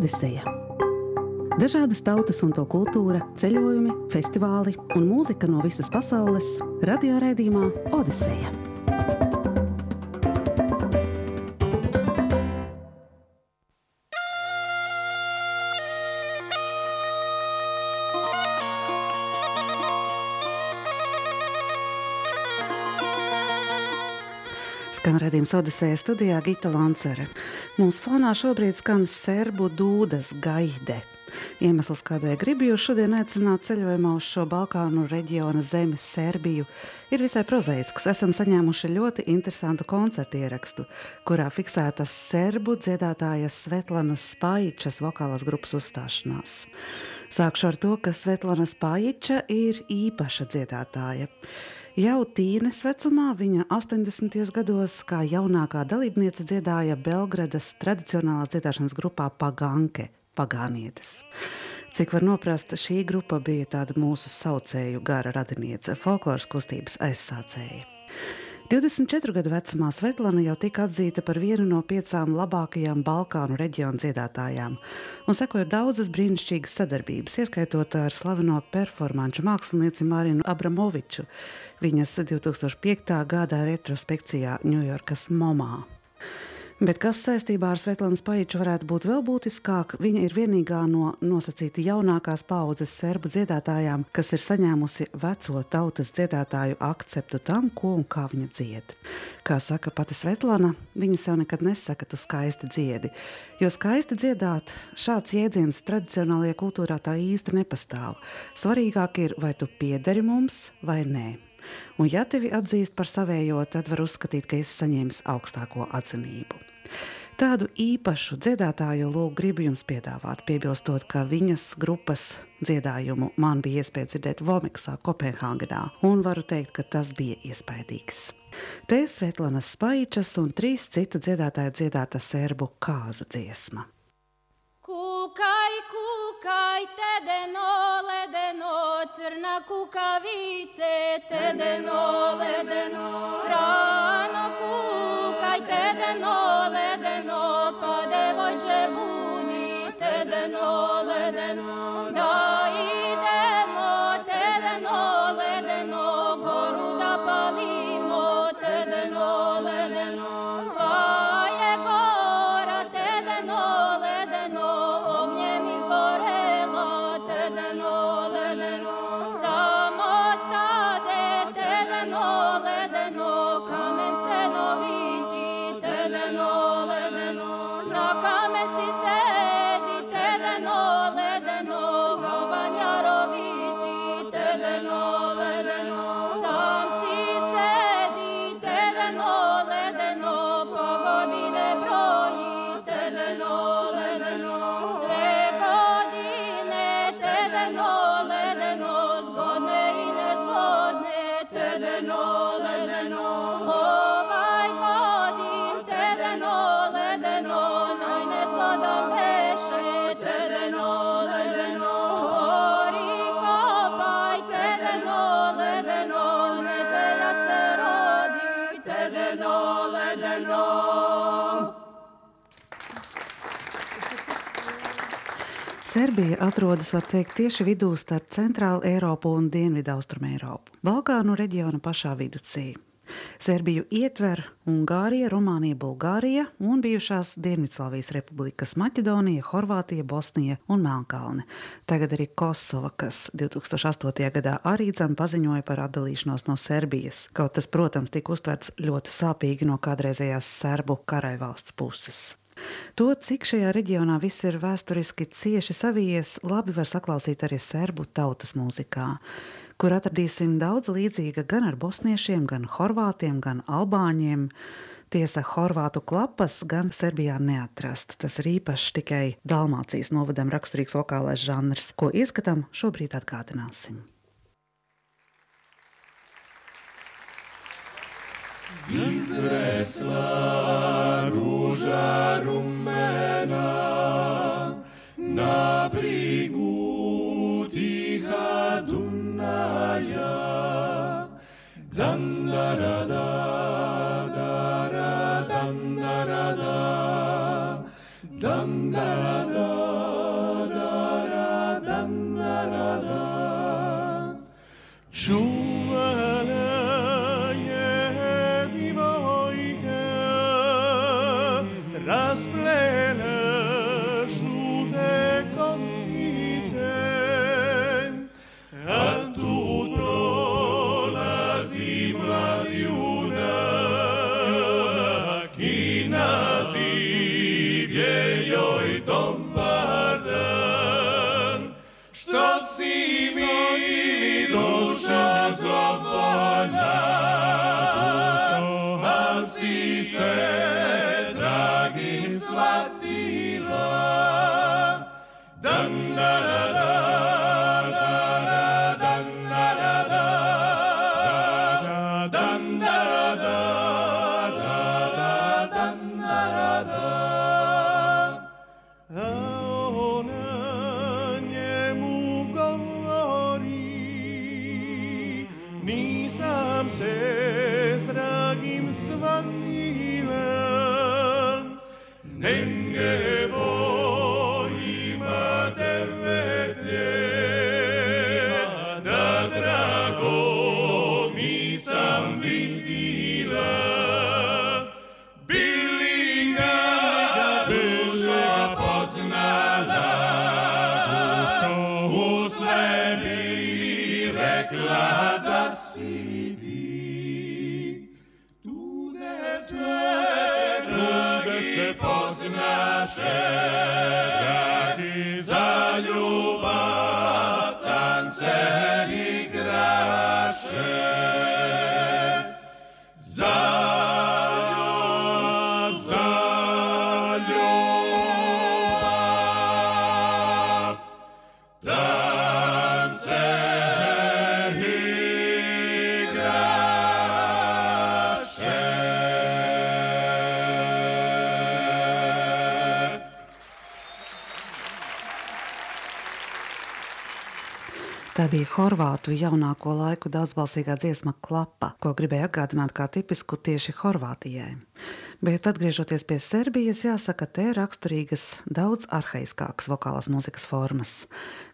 Odiseja. Dažādas tautas un to kultūra, ceļojumi, festivāli un mūzika no visas pasaules - radioraidījumā Odiseja. Skan redzējums Odiseja studijā Gita Lancere. Mūsu fonā šobrīd skan serbu dūdas gaide. Iemesls, kādēļ gribu jūs šodien aicināt ceļojumā uz šo Balkānu reģiona zemi, Serbiju, ir visai prozaisks. Esam saņēmuši ļoti interesantu koncertu ierakstu, kurā fiksētas serbu dziedātājas Svetlanas Spāņķas vokālās grupas uzstāšanās. Sākšu ar to, ka Svetlana Spāņķa ir īpaša dziedātāja. Jau tīnes vecumā viņa 80. gados, kā jaunākā dalībniece, dziedāja Belgradas tradicionālās dziedāšanas grupā Paganke, Pagānietes. Cik var noprast, šī grupa bija tāda mūsu saucēju gara radiniece, folkloras kustības aizsācēja. 24 gadu vecumā Svetlana jau tika atzīta par vienu no piecām labākajām Balkānu reģionu dziedātājām, un sekoja daudzas brīnišķīgas sadarbības, ieskaitot ar slaveno performanču mākslinieci Marinu Abramoviču viņas 2005. gada retrospekcijā Ņujorkas Momā. Bet kas saistībā ar Svetlānas Paiču varētu būt vēl būtiskāk, viņa ir vienīgā no nosacīti jaunākās paudzes serbu dziedātājām, kas ir saņēmusi veco tautas dziedātāju akceptu tam, ko un kā viņa dzied. Kā saka pati Svetlana, viņa sev nekad nesaka, tu skaisti dziedi, jo skaisti dziedāt šāds jēdziens tradicionālajā kultūrā tā īsti nepastāv. Svarīgāk ir, vai tu piederi mums vai nē. Un, ja tevi atzīst par savējo, tad var uzskatīt, ka esi saņēmis augstāko atzinību. Tādu īpašu dziedātāju lūgu gribu jums piedāvāt, piebilstot, ka viņas grupas dziedājumu man bija iespēja dzirdēt Vomiksā, Kopenhāgenā, un varu teikt, ka tas bija iespaidīgs. Te Svetlanas Spaičas un trīs citu dziedātāju dziedāta serbu kāzu dziesma. Кукай, кукайте деноле, дено, цирна кукавице, те деноле, дено, рано кукайте деноле, дено, паде воче буди, те деноле, дено, да Serbija atrodas, var teikt, tieši vidū starp Centrālu Eiropu un Dienvidu-Austrumu Eiropu. Balkānu reģiona pašā vidusī. Serbiju ietver Ungārija, Rumānija, Bulgārija un bijušās Dienvidslāvijas republikas Maķedonija, Horvātija, Bosnija un Melnkalne. Tagad arī Kosova, kas 2008. gadā arī dzem paziņoja par atdalīšanos no Serbijas. Kaut tas, protams, tika uztverts ļoti sāpīgi no kādreizējās serbu karavvalsts puses. To, cik šajā reģionā viss ir vēsturiski cieši savijies, labi var saklausīt arī serbu tautas mūzikā, kur atradīsim daudz līdzīga gan ar bosniešiem, gan horvātiem, gan albāņiem. Tiesa, horvātu klapas gan Serbijā neatrast. Tas ir īpašs tikai Dalmācijas novadam raksturīgs vokālais žanrs, ko ieskatām šobrīd atgādināsim. izvesla ruža rumena na brigu tiha Dunaja. Dan da da. jej oj doma. Tā bija horvātu jaunāko laiku daudzbalsīgā dziesma Klapa, ko gribēja atgādināt kā tipisku tieši Horvātijai. Bet atgriežoties pie Serbijas, jāsaka, te raksturīgas daudz arhaiskākas vokālās mūzikas formas,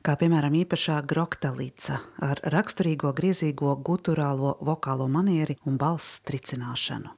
kā piemēram īpašā groktalīca ar raksturīgo griezīgo guturālo vokālo manieri un balss tricināšanu.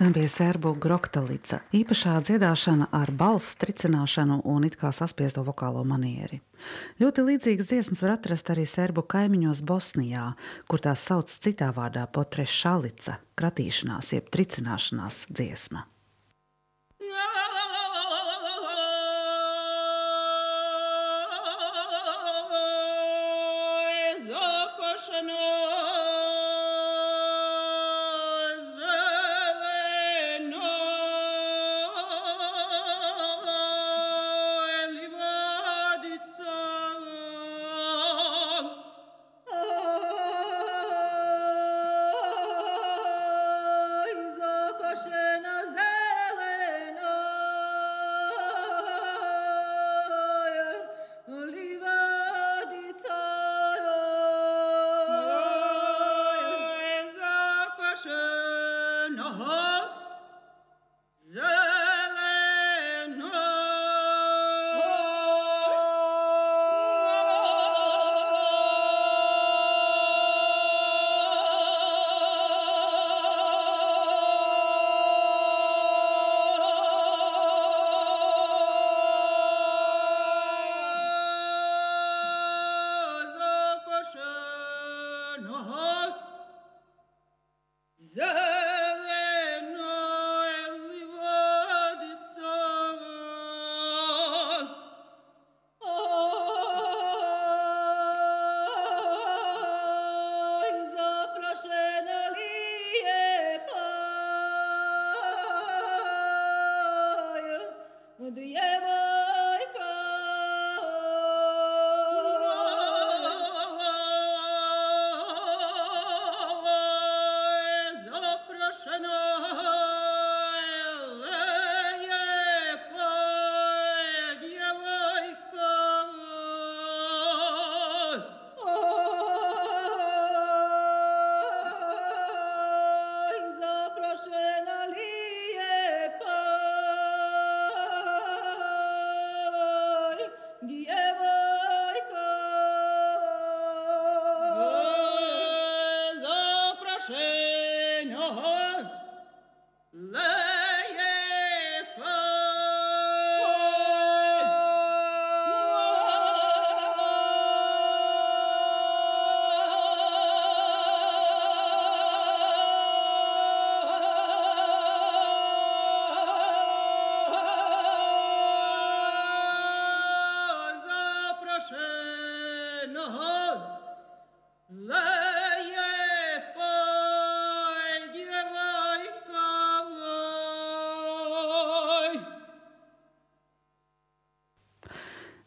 Tā bija serbu groktalica, īpašā dziedāšana ar balss tricināšanu un it kā saspiesto vokālo manieri. Ļoti līdzīgas dziesmas var atrast arī serbu kaimiņos Bosnijā, kur tās sauc citā vārdā potrešalica, kratīšanās jeb tricināšanās dziesma.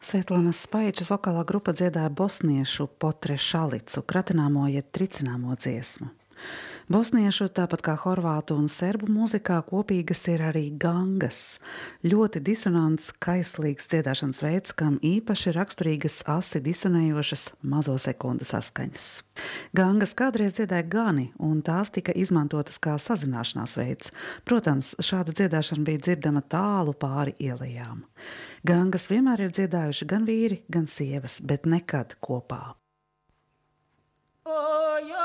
Svetlānas Spaičas vokālā grupa dziedāja bosniešu potre šalicu, kratināmo jeb tricināmo dziesmu. Bosniešu, tāpat kā horvātu un serbu mūzikā, kopīgas ir arī gangas. Ļoti disonants, kaislīgs dziedāšanas veids, kam īpaši raksturīgas asi disonējošas mazo sekundu saskaņas. Gangas kādreiz dziedāja gani, un tās tika izmantotas kā sazināšanās veids. Protams, šāda dziedāšana bija dzirdama tālu pāri ielām. Gangas vienmēr ir dziedājuši gan vīri, gan sievas, bet nekad kopā. O, jā,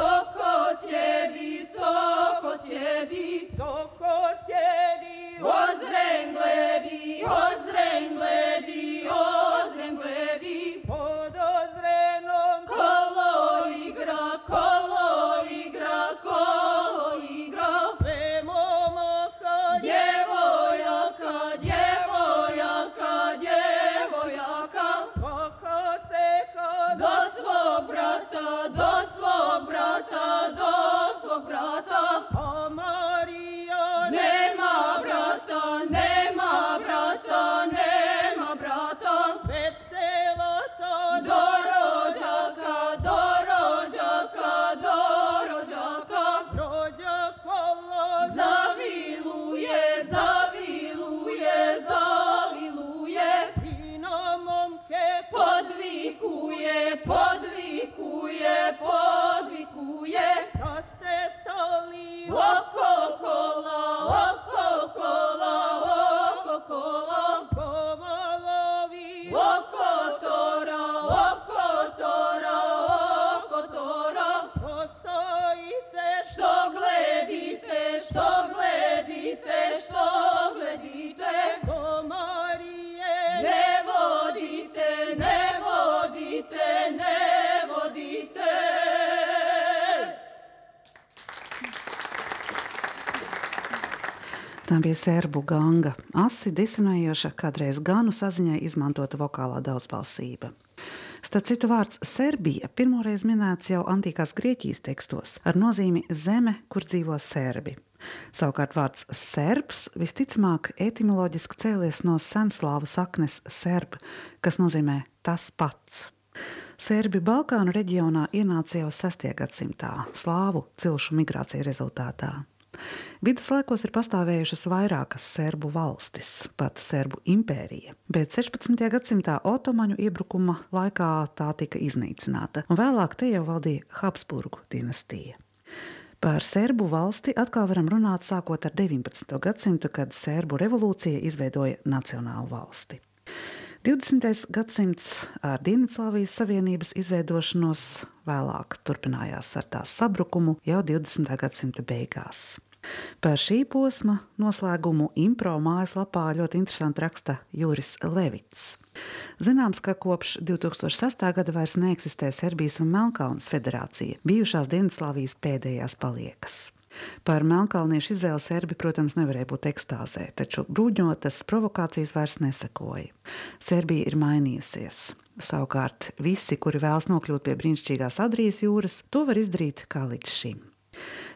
Soko siedi, soko siedi, soko siedi, ozrengledi, ozrengledi, ozrengledi. oh. Serbu ganga, asi disonējoša, kādreiz ganu saziņai izmantota vokālā daudzbalsība. Starp citu, vārds Serbija pirmoreiz minēts jau antīkās Grieķijas tekstos ar nozīmi zeme, kur dzīvo serbi. Savukārt vārds serbs visticamāk etimoloģiski cēlies no senslāvu saknes serb, kas nozīmē tas pats. Serbi Balkānu reģionā ienāca jau 6. gadsimtā slāvu cilšu migrācija rezultātā. Viduslaikos ir pastāvējušas vairākas serbu valstis, pat serbu impērija, bet 16. gadsimtā otomaņu iebrukuma laikā tā tika iznīcināta, un vēlāk te jau valdīja Habsburgu dinastija. Par serbu valsti atkal varam runāt sākot ar 19. gadsimtu, kad serbu revolūcija izveidoja nacionālu valsti. 20. gadsimts ar Dienvidslāvijas Savienības izveidošanos vēlāk turpinājās ar tās sabrukumu jau 20. gadsimta beigās. Par šī posma noslēgumu impro mājaslapā ļoti interesanti raksta Juris Levits. Zināms, ka kopš 2006. gada vairs neeksistē Serbijas un Melnkalnes federācija, bijušās Dienvidslāvijas pēdējās paliekas. Par melnkalniešu izvēli serbi, protams, nevarēja būt ekstāzē, taču brūģotas provokācijas vairs nesakoja. Serbija ir mainījusies. Savukārt, visi, kuri vēlas nokļūt pie brīnišķīgās Adrijas jūras, to var izdarīt kā līdz šim.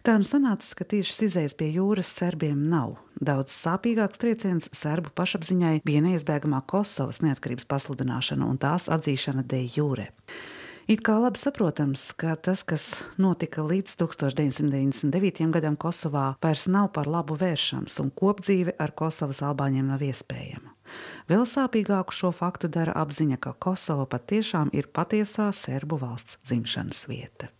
Tā nu sanāca, ka tieši izējas pie jūras serbiem nav. Daudz sāpīgāks trieciens serbu pašapziņai bija neizbēgamā Kosovas neatkarības pasludināšana un tās atzīšana de jūre. It kā labi saprotams, ka tas, kas notika līdz 1999. gadam Kosovā, vairs nav par labu vēršams, un kopdzīve ar Kosovas albāņiem nav iespējama. Vēl sāpīgāku šo faktu dara apziņa, ka Kosova patiešām ir patiesā serbu valsts dzimšanas vieta.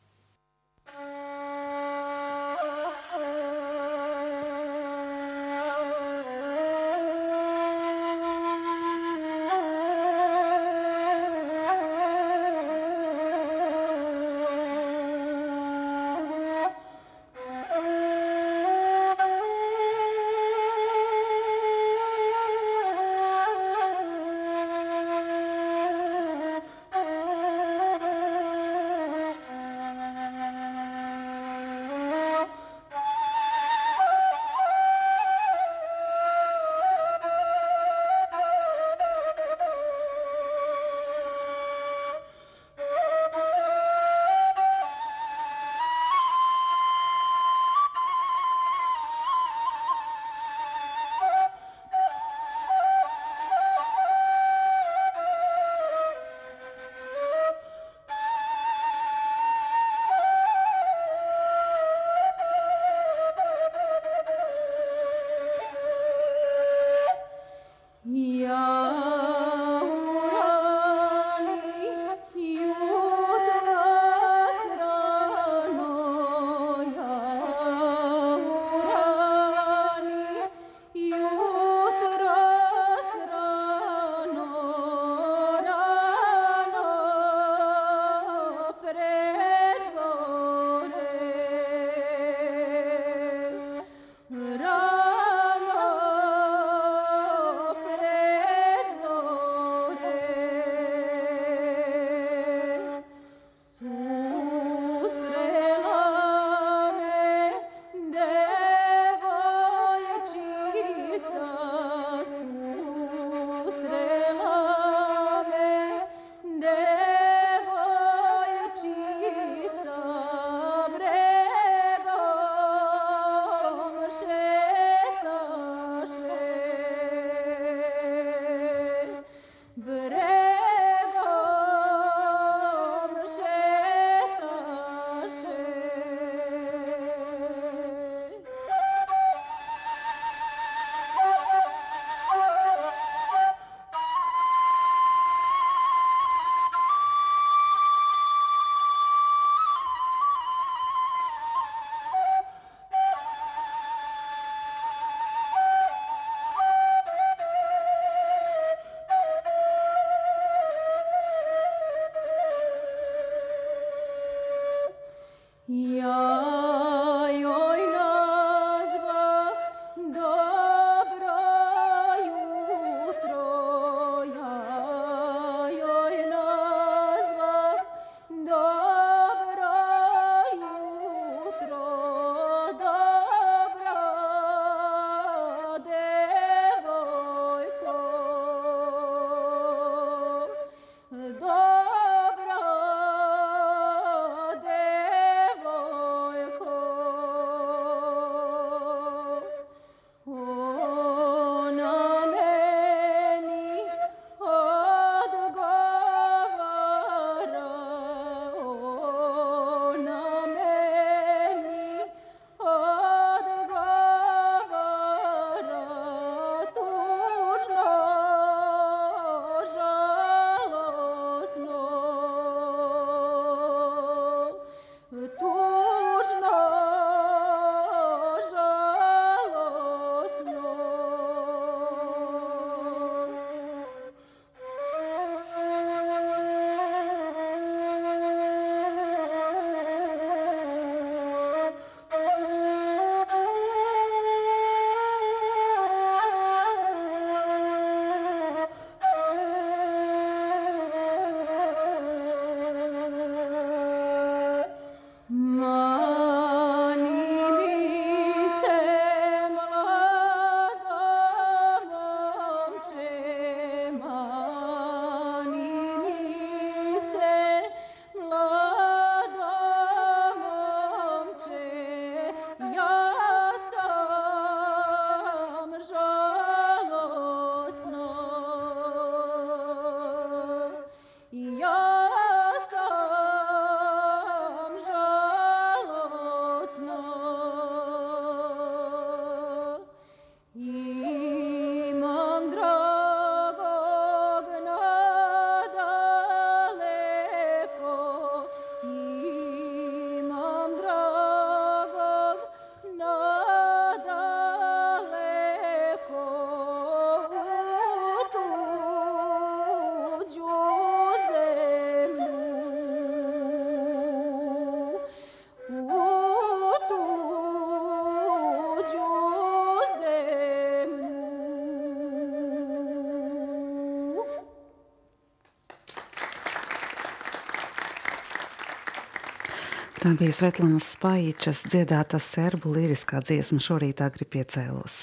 Tā bija Svetlanas Spaičas dziedāta serbu liriskā dziesma šorīt agri piecēlos,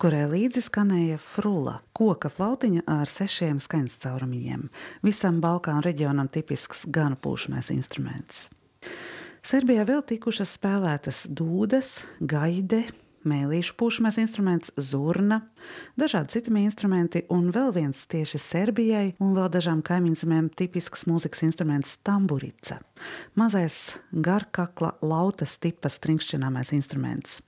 kurai līdzi skanēja frula, koka flautiņa ar sešiem skaņas caurumiņiem. Visam Balkānu reģionam tipisks ganu pūšamais instruments. Serbijā vēl tikušas spēlētas dūdas, gaide, mēlīšu pūšamais instruments, zurna, dažādi citi instrumenti, un vēl viens tieši Serbijai un vēl dažām kaimiņzemēm tipisks mūzikas instruments - tamburica. Mazais garkakla lautas tipas trinkšķināmais instruments.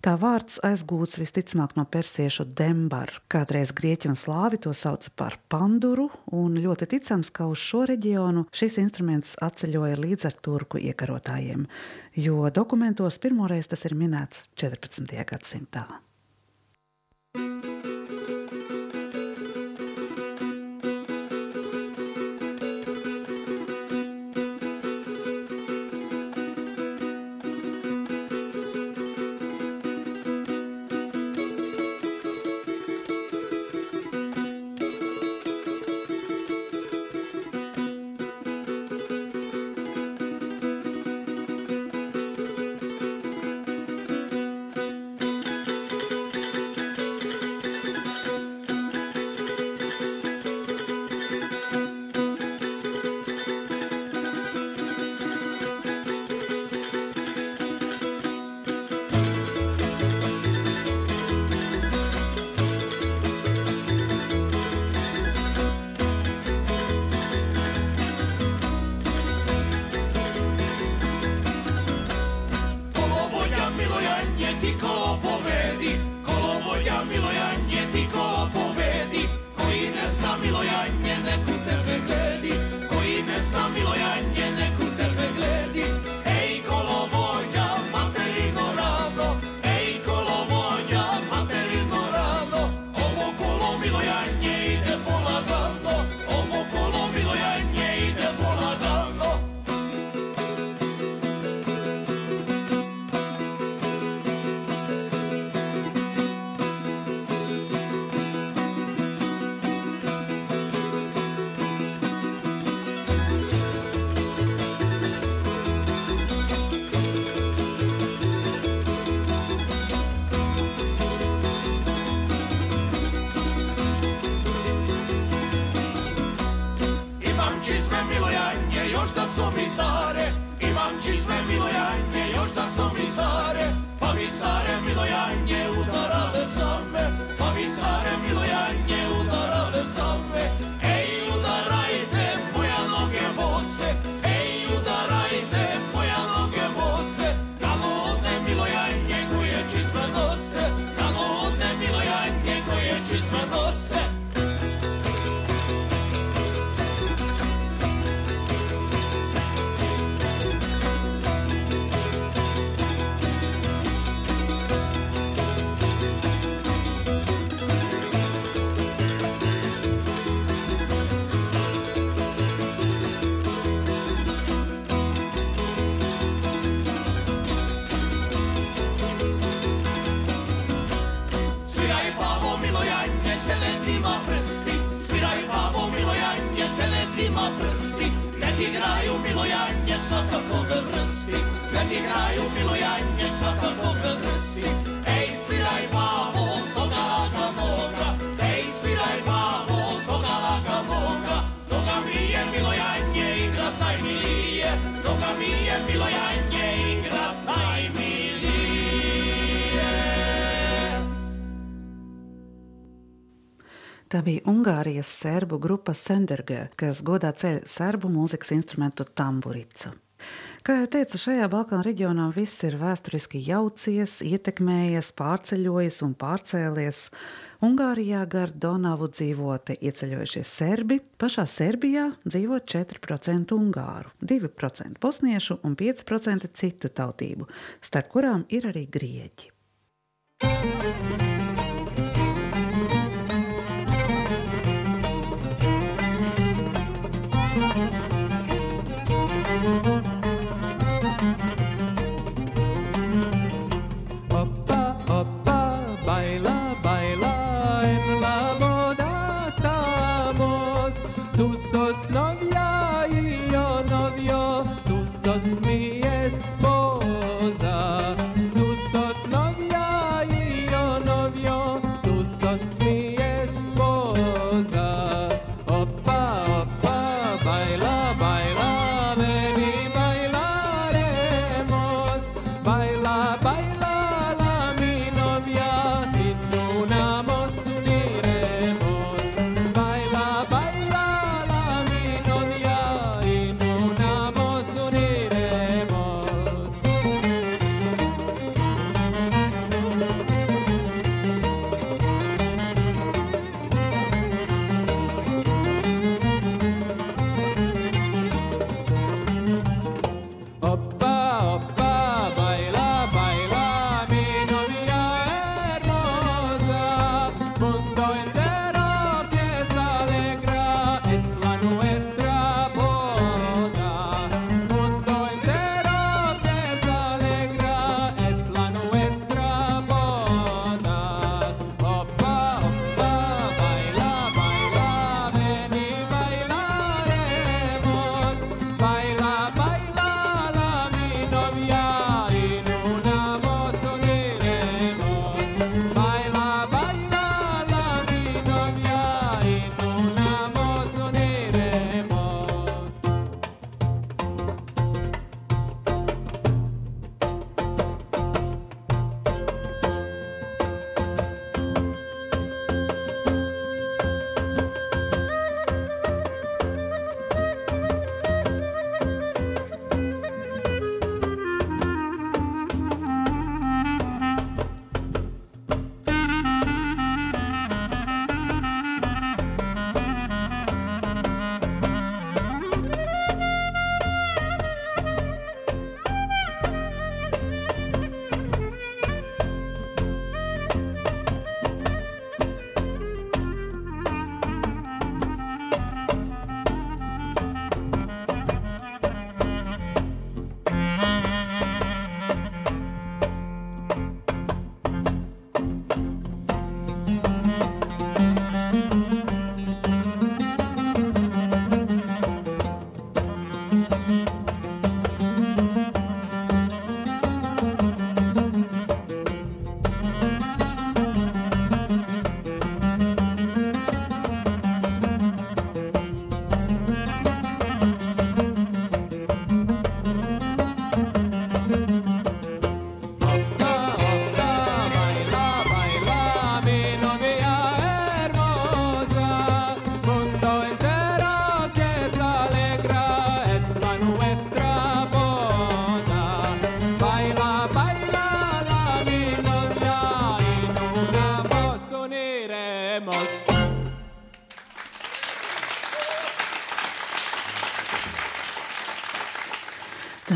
Tā vārds aizgūts visticamāk no persiešu dembar. Kādreiz grieķi un slāvi to sauca par panduru, un ļoti ticams, ka uz šo reģionu šis instruments atceļoja līdz ar turku iekarotājiem jo dokumentos pirmoreiz tas ir minēts 14. gadsimtā. Tā bija Ungārijas serbu grupa Senderge, kas godā ceļ serbu mūzikas instrumentu tamburicu. Kā jau teicu, šajā Balkānu reģionā viss ir vēsturiski jaucies, ietekmējies, pārceļojies un pārcēlies. Ungārijā gar Donavu dzīvote ieceļojušie serbi, pašā Serbijā dzīvo 4% ungāru, 2% bosniešu un 5% citu tautību, starp kurām ir arī grieķi. sos novia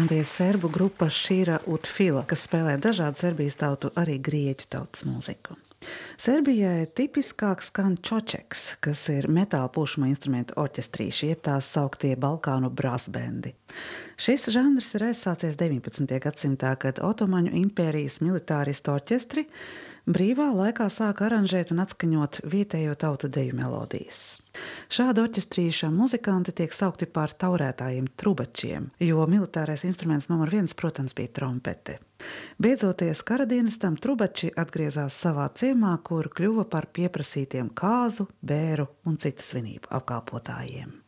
bija serbu grupa Šīra Utfila, kas spēlē dažādu Serbijas tautu, arī grieķu tautas mūziku. Serbijai tipiskāk skan čočeks, kas ir metāla pušuma instrumentu orķestrīši, jeb tās sauktie Balkānu brasbendi. Šis žanrs ir aizsācies 19. gadsimtā, kad Otomaņu impērijas militāristu orķestri brīvā laikā sāka aranžēt un atskaņot vietējo tautu deju melodijas. Šāda orķestrīša muzikanti tiek saukti par taurētājiem, trubačiem, jo militārais instruments numur viens, protams, bija trompete. Beidzoties karadienistam, trubači atgriezās savā ciemā, kur kļuva par pieprasītiem kāzu, bēru un citu svinību apkalpotājiem.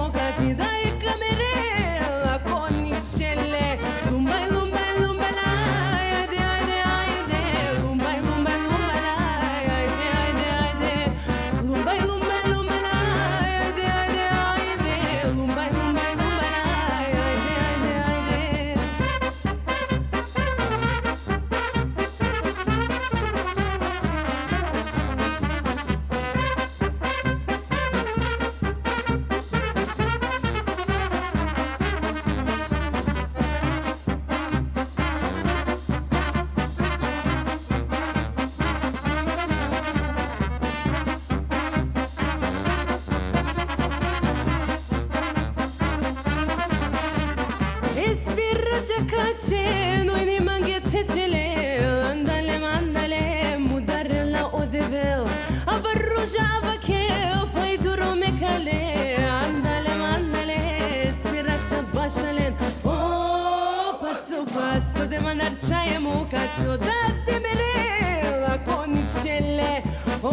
narčajemo, kad ću da ti bi rila konjičelje. O,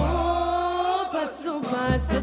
pa su, pa su,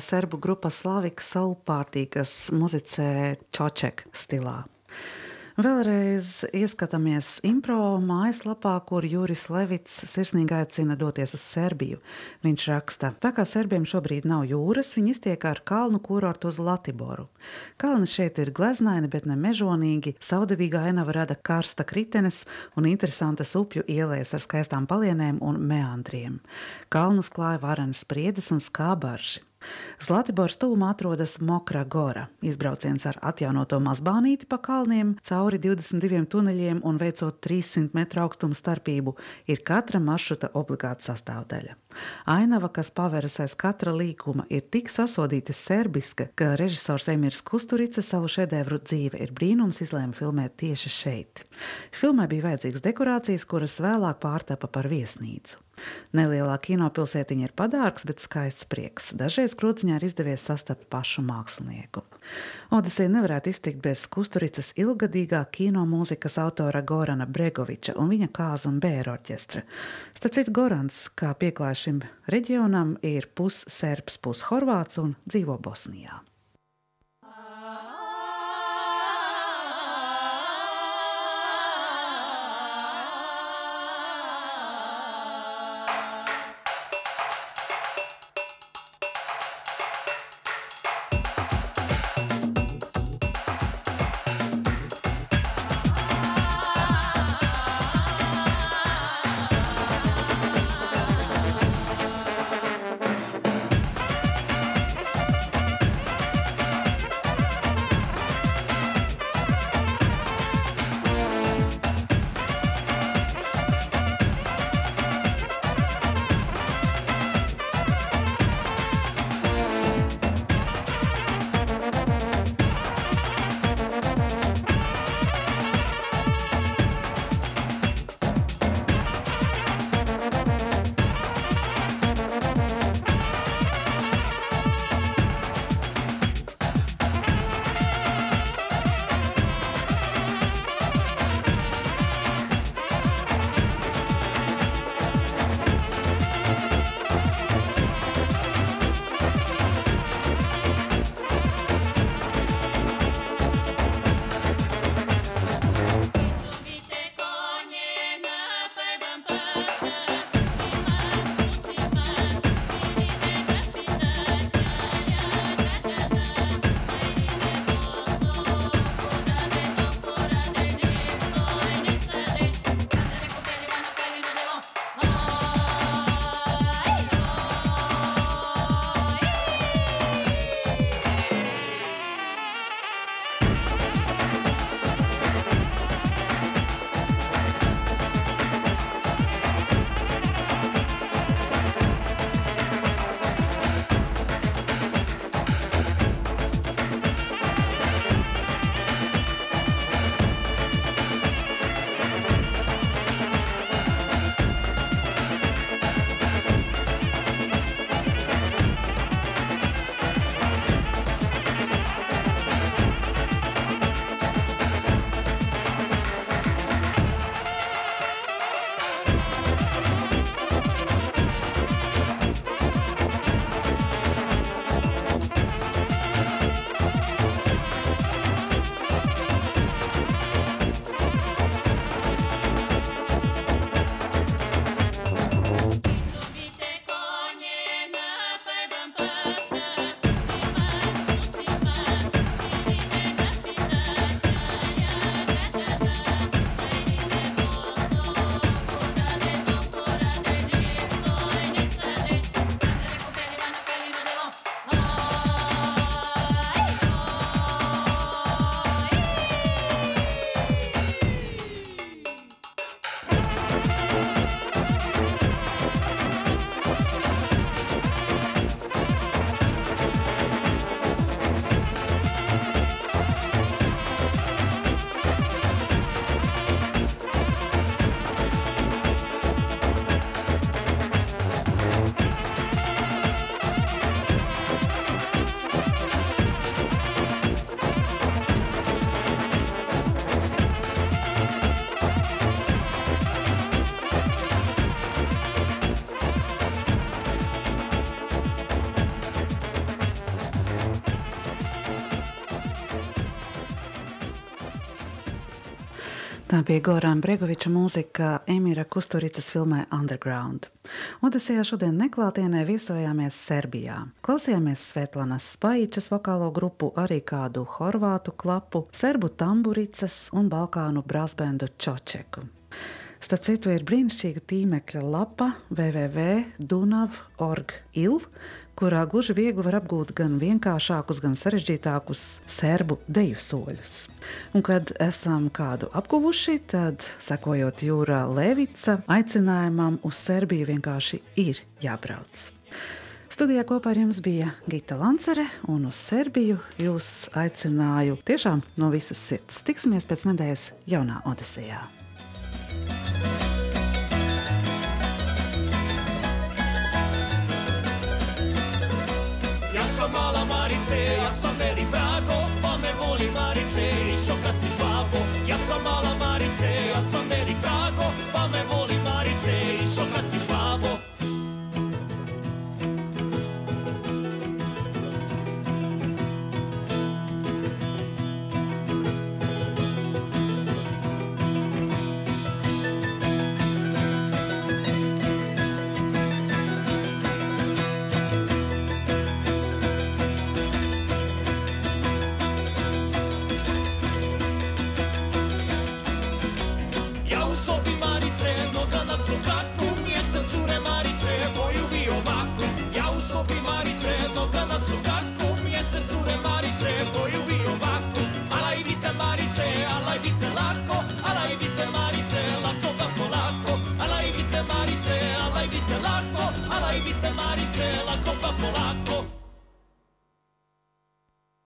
serbu grupa Slavika Salpārtī, kas muzicē čoček stilā. Vēlreiz ieskatāmies impro mājaslapā, kur Juris Levits sirsnīgi aicina doties uz Serbiju. Viņš raksta, tā kā serbiem šobrīd nav jūras, viņi iztiek ar kalnu kurortu uz Latiboru. Kalni šeit ir gleznaini, bet ne mežonīgi, saudabīga ainava rada karsta kritenes un interesantas upju ielēs ar skaistām palienēm un meandriem. Kalnus klāja varenas spriedes un skābarži. Zlatibors tūmā atrodas Mokra Gora. Izbrauciens ar atjaunoto mazbānīti pa kalniem cauri 22 tuneļiem un veicot 300 metru augstumu starpību ir katra maršruta obligāta sastāvdaļa. Ainava, kas paveras aiz katra līkuma, ir tik sasodīta serbiska, ka režisors Emirs Kusturica savu šedevru dzīve ir brīnums izlēma filmēt tieši šeit. Filmai bija vajadzīgas dekorācijas, kuras vēlāk pārtapa par viesnīcu. Nelielā kinopilsētiņa ir padārgs, bet skaists prieks. Dažreiz krūciņā ir izdevies sastapt pašu mākslinieku. Odisija nevarētu iztikt bez Kusturicas ilgadīgā kino mūzikas autora Gorana Bregoviča un viņa kāzu un bēru orķestra. Starp citu, Gorans, kā pieklāja šim reģionam, ir pusserbs, pushorvāts un dzīvo Bosnijā. Tā bija Gorāna Bregoviča mūzika Emīra Kusturicas filmē Underground. Odesijā šodien neklātienē viesojāmies Serbijā. Klausījāmies Svetlanas Spaičas vokālo grupu, arī kādu horvātu klapu, serbu tamburicas un balkānu brāzbendu Čočeku. Starp citu, ir brīnišķīga tīmekļa lapa www.dunav.org.il, kurā gluži viegli var apgūt gan vienkāršākus, gan sarežģītākus serbu deju soļus. Un, kad esam kādu apguvuši, tad, sekojot Jūrā Levica aicinājumam uz Serbiju, vienkārši ir jābrauc. Studijā kopā ar jums bija Gita Lancere, un uz Serbiju jūs aicināju tiešām no visas sirds. Tiksimies pēc nedēļas jaunā Odisejā. so many values.